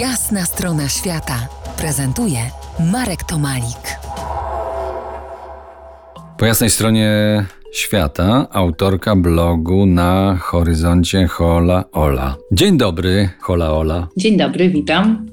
Jasna strona świata prezentuje Marek Tomalik. Po jasnej stronie świata autorka blogu na horyzoncie Hola Ola. Dzień dobry, Hola Ola. Dzień dobry, witam.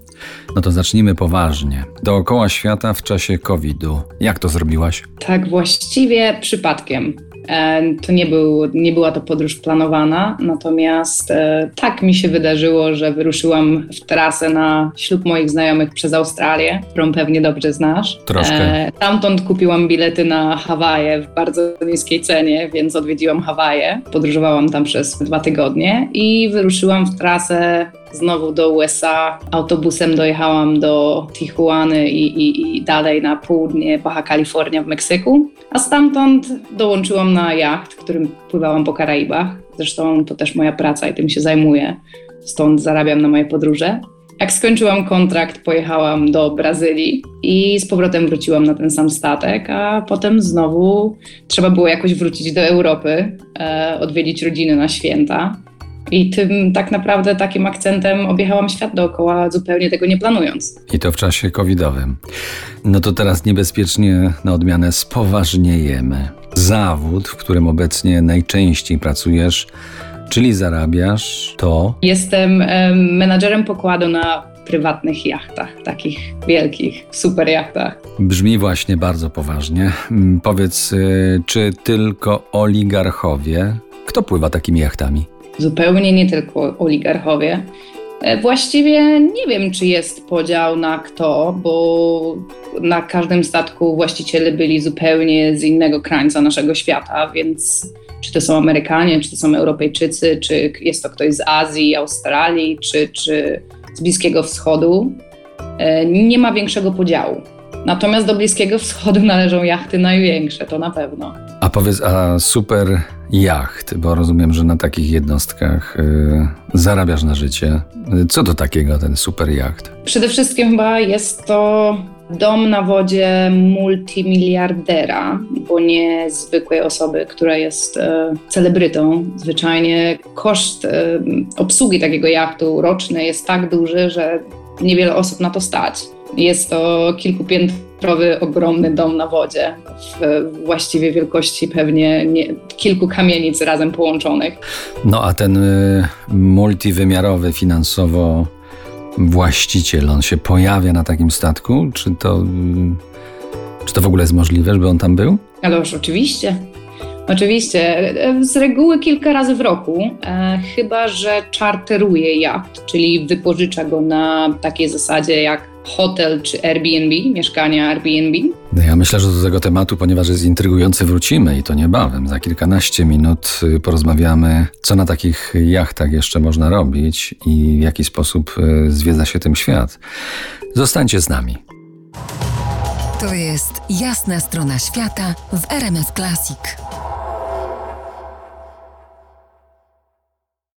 No to zacznijmy poważnie. Dookoła świata w czasie COVID-u. Jak to zrobiłaś? Tak, właściwie przypadkiem. E, to nie, był, nie była to podróż planowana, natomiast e, tak mi się wydarzyło, że wyruszyłam w trasę na ślub moich znajomych przez Australię, którą pewnie dobrze znasz. Troszkę. E, tamtąd kupiłam bilety na Hawaje w bardzo niskiej cenie, więc odwiedziłam Hawaje. Podróżowałam tam przez dwa tygodnie i wyruszyłam w trasę znowu do USA. Autobusem dojechałam do Tijuany i, i, i dalej na południe Baja California w Meksyku, a stamtąd dołączyłam na jacht, którym pływałam po Karaibach. Zresztą to też moja praca i tym się zajmuję, stąd zarabiam na moje podróże. Jak skończyłam kontrakt, pojechałam do Brazylii i z powrotem wróciłam na ten sam statek, a potem znowu trzeba było jakoś wrócić do Europy, e, odwiedzić rodziny na święta. I tym tak naprawdę takim akcentem objechałam świat dookoła, zupełnie tego nie planując. I to w czasie covidowym. No to teraz niebezpiecznie na odmianę spoważniejemy. Zawód, w którym obecnie najczęściej pracujesz, czyli zarabiasz, to. Jestem menadżerem pokładu na prywatnych jachtach, takich wielkich, super jachtach. Brzmi właśnie bardzo poważnie. Mm, powiedz, y, czy tylko oligarchowie? Kto pływa takimi jachtami? Zupełnie nie tylko oligarchowie. E, właściwie nie wiem, czy jest podział na kto, bo na każdym statku właściciele byli zupełnie z innego krańca naszego świata, więc czy to są Amerykanie, czy to są Europejczycy, czy jest to ktoś z Azji, Australii, czy, czy z Bliskiego Wschodu, e, nie ma większego podziału. Natomiast do Bliskiego Wschodu należą jachty największe, to na pewno. A powiedz, a super jacht, bo rozumiem, że na takich jednostkach y, zarabiasz na życie. Co to takiego ten super jacht? Przede wszystkim chyba jest to dom na wodzie multimiliardera, bo nie zwykłej osoby, która jest e, celebrytą. Zwyczajnie koszt e, obsługi takiego jachtu roczny jest tak duży, że niewiele osób na to stać. Jest to kilkupiętrowy, ogromny dom na wodzie, w właściwie wielkości pewnie nie, kilku kamienic razem połączonych. No a ten y, multiwymiarowy finansowo właściciel, on się pojawia na takim statku? Czy to, y, czy to w ogóle jest możliwe, żeby on tam był? Ależ oczywiście. Oczywiście, z reguły kilka razy w roku, e, chyba że czarteruje jacht, czyli wypożycza go na takiej zasadzie jak hotel czy Airbnb, mieszkania Airbnb. No ja myślę, że do tego tematu, ponieważ jest intrygujący, wrócimy i to niebawem. Za kilkanaście minut y, porozmawiamy, co na takich jachtach jeszcze można robić i w jaki sposób y, zwiedza się tym świat. Zostańcie z nami. To jest jasna strona świata w RMS Classic.